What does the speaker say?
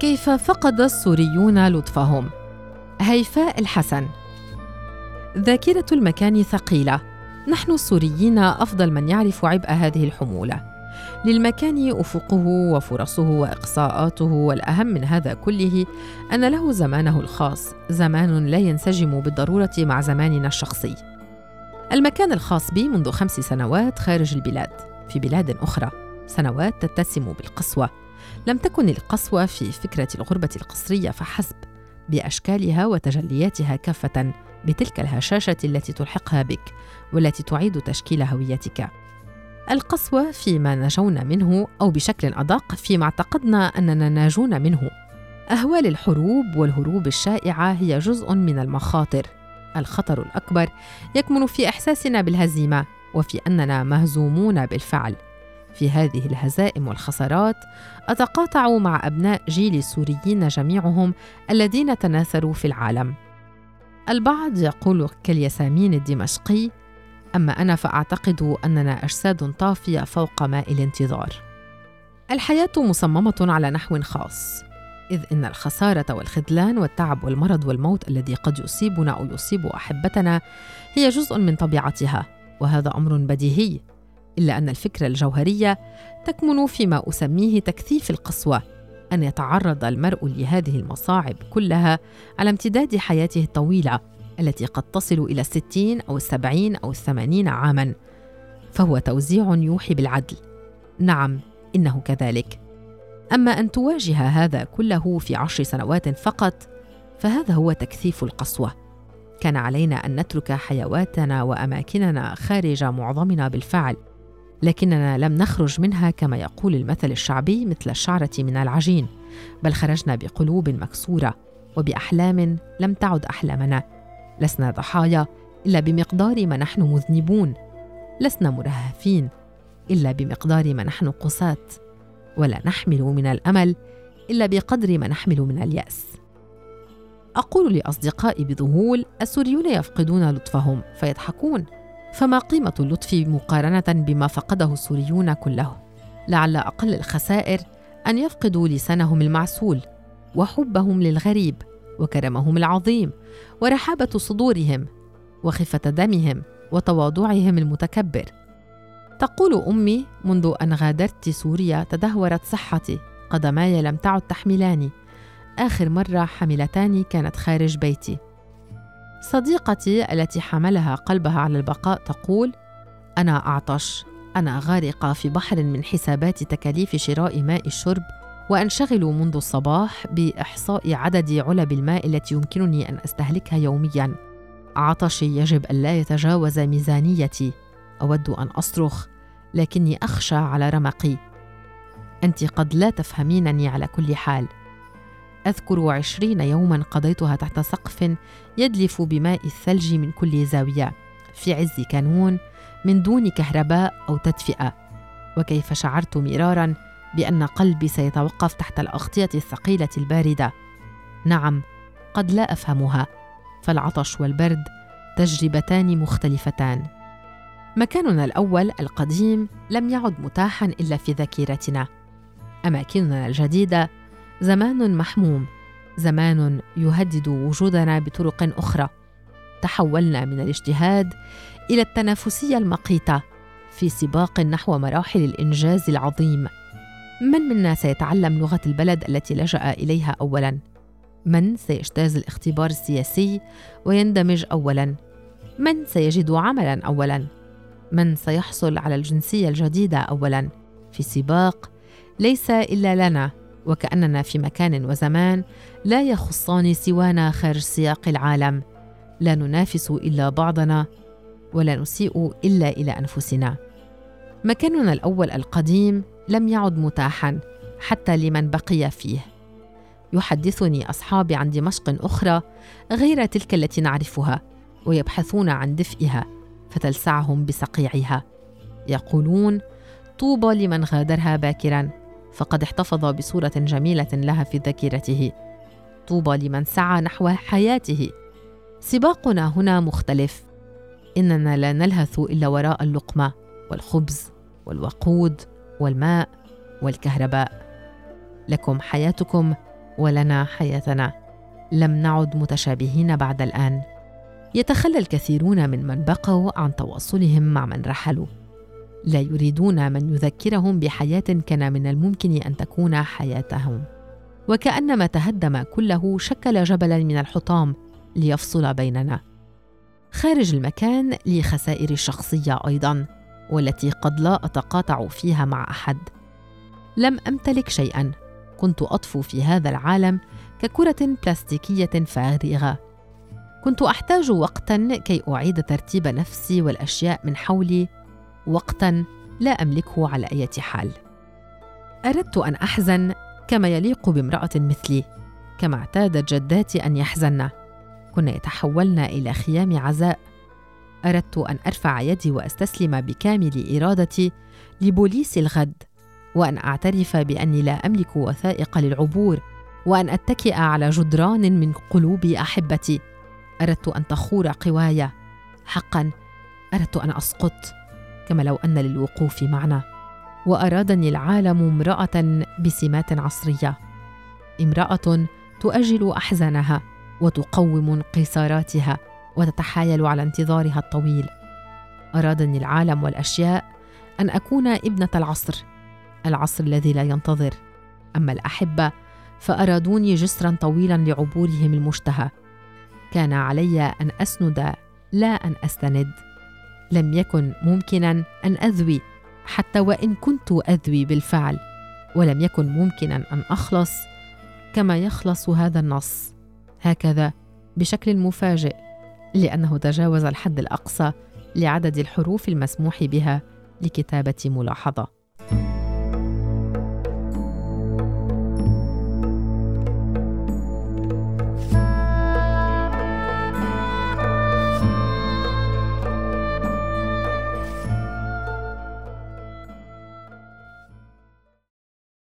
كيف فقد السوريون لطفهم؟ هيفاء الحسن. ذاكرة المكان ثقيلة. نحن السوريين أفضل من يعرف عبء هذه الحمولة. للمكان أفقه وفرصه وإقصاءاته والأهم من هذا كله أن له زمانه الخاص زمان لا ينسجم بالضرورة مع زماننا الشخصي. المكان الخاص بي منذ خمس سنوات خارج البلاد في بلاد أخرى. سنوات تتسم بالقسوة. لم تكن القسوة في فكرة الغربة القصرية فحسب بأشكالها وتجلياتها كافة بتلك الهشاشة التي تلحقها بك والتي تعيد تشكيل هويتك. القسوة فيما نجونا منه أو بشكل أدق فيما اعتقدنا أننا ناجون منه. أهوال الحروب والهروب الشائعة هي جزء من المخاطر. الخطر الأكبر يكمن في إحساسنا بالهزيمة وفي أننا مهزومون بالفعل. في هذه الهزائم والخسارات أتقاطع مع أبناء جيل السوريين جميعهم الذين تناثروا في العالم. البعض يقول كالياسمين الدمشقي أما أنا فأعتقد أننا أجساد طافية فوق ماء الانتظار. الحياة مصممة على نحو خاص إذ إن الخسارة والخذلان والتعب والمرض والموت الذي قد يصيبنا أو يصيب أحبتنا هي جزء من طبيعتها وهذا أمر بديهي. إلا أن الفكرة الجوهرية تكمن فيما أسميه تكثيف القسوة أن يتعرض المرء لهذه المصاعب كلها على امتداد حياته الطويلة التي قد تصل إلى الستين أو السبعين أو الثمانين عاماً فهو توزيع يوحي بالعدل. نعم إنه كذلك. أما أن تواجه هذا كله في عشر سنوات فقط فهذا هو تكثيف القسوة. كان علينا أن نترك حيواتنا وأماكننا خارج معظمنا بالفعل. لكننا لم نخرج منها كما يقول المثل الشعبي مثل الشعرة من العجين بل خرجنا بقلوب مكسورة وبأحلام لم تعد أحلامنا. لسنا ضحايا إلا بمقدار ما نحن مذنبون. لسنا مرهفين إلا بمقدار ما نحن قساه ولا نحمل من الأمل إلا بقدر ما نحمل من اليأس. أقول لأصدقائي بذهول السوريون يفقدون لطفهم فيضحكون؟ فما قيمة اللطف مقارنة بما فقده السوريون كله؟ لعل أقل الخسائر أن يفقدوا لسانهم المعسول وحبهم للغريب وكرمهم العظيم ورحابة صدورهم وخفة دمهم وتواضعهم المتكبر. تقول أمي منذ أن غادرت سوريا تدهورت صحتي قدماي لم تعد تحملاني آخر مرة حملتاني كانت خارج بيتي. صديقتي التي حملها قلبها على البقاء تقول أنا أعطش. أنا غارقة في بحر من حسابات تكاليف شراء ماء الشرب وأنشغل منذ الصباح بإحصاء عدد علب الماء التي يمكنني أن أستهلكها يوميا. عطشي يجب الا يتجاوز ميزانيتي. أود أن أصرخ لكني أخشى على رمقي. أنت قد لا تفهمينني على كل حال. أذكر عشرين يوما قضيتها تحت سقف يدلف بماء الثلج من كل زاوية. في عز كانون من دون كهرباء أو تدفئة. وكيف شعرت مرارا بأن قلبي سيتوقف تحت الأغطية الثقيلة الباردة. نعم قد لا أفهمها. فالعطش والبرد تجربتان مختلفتان. مكاننا الأول القديم لم يعد متاحا إلا في ذاكرتنا. أماكننا الجديدة زمان محموم زمان يهدد وجودنا بطرق أخرى. تحولنا من الاجتهاد إلى التنافسية المقيتة في سباق نحو مراحل الإنجاز العظيم. من منا سيتعلم لغة البلد التي لجأ إليها اولا؟ من سيجتاز الاختبار السياسي ويندمج اولا؟ من سيجد عملا اولا؟ من سيحصل على الجنسية الجديدة اولا؟ في سباق ليس إلا لنا. وكأننا في مكان وزمان لا يخصان سوانا خارج سياق العالم. لا ننافس إلا بعضنا ولا نسيء إلا إلى أنفسنا. مكاننا الأول القديم لم يعد متاحا حتى لمن بقي فيه. يحدثني أصحابي عن دمشق أخرى غير تلك التي نعرفها ويبحثون عن دفئها فتلسعهم بصقيعها يقولون طوبى لمن غادرها باكرا. فقد احتفظ بصورة جميلة لها في ذاكرته. طوبى لمن سعى نحو حياته. سباقنا هنا مختلف. إننا لا نلهث إلا وراء اللقمة والخبز والوقود والماء والكهرباء. لكم حياتكم ولنا حياتنا. لم نعد متشابهين بعد الآن. يتخلى الكثيرون من من بقوا عن تواصلهم مع من رحلوا. لا يريدون من يذكرهم بحياة كان من الممكن أن تكون حياتهم. وكان ما تهدم كله شكل جبلا من الحطام ليفصل بيننا. خارج المكان لي خسائر شخصيه أيضا والتي قد لا أتقاطع فيها مع أحد. لم أمتلك شيئا. كنت أطفو في هذا العالم ككرة بلاستيكية فارغة. كنت أحتاج وقتا كي أعيد ترتيب نفسي والأشياء من حولي وقتا لا أملكه على أي حال. أردت أن أحزن كما يليق بامرأة مثلي كما اعتادت جداتي أن يحزن. كنا يتحولن إلى خيام عزاء. أردت أن أرفع يدي وأستسلم بكامل إرادتي لبوليس الغد وأن أعترف بأني لا أملك وثائق للعبور وأن أتكئ على جدران من قلوب أحبتي. أردت أن تخور قواي. حقا أردت أن أسقط. كما لو أن للوقوف معنى وأرادني العالم امرأة بسمات عصرية. امرأة تؤجل أحزانها وتقوم انقساراتها وتتحايل على انتظارها الطويل. أرادني العالم والأشياء أن أكون ابنة العصر العصر الذي لا ينتظر. أما الأحبة فأرادوني جسرا طويلا لعبورهم المشتهى. كان علي أن أسند لا أن أستند. لم يكن ممكنا أن أذوي حتى وإن كنت أذوي بالفعل ولم يكن ممكنا أن أخلص كما يخلص هذا النص. هكذا بشكل مفاجئ لأنه تجاوز الحد الأقصى لعدد الحروف المسموح بها لكتابة ملاحظة.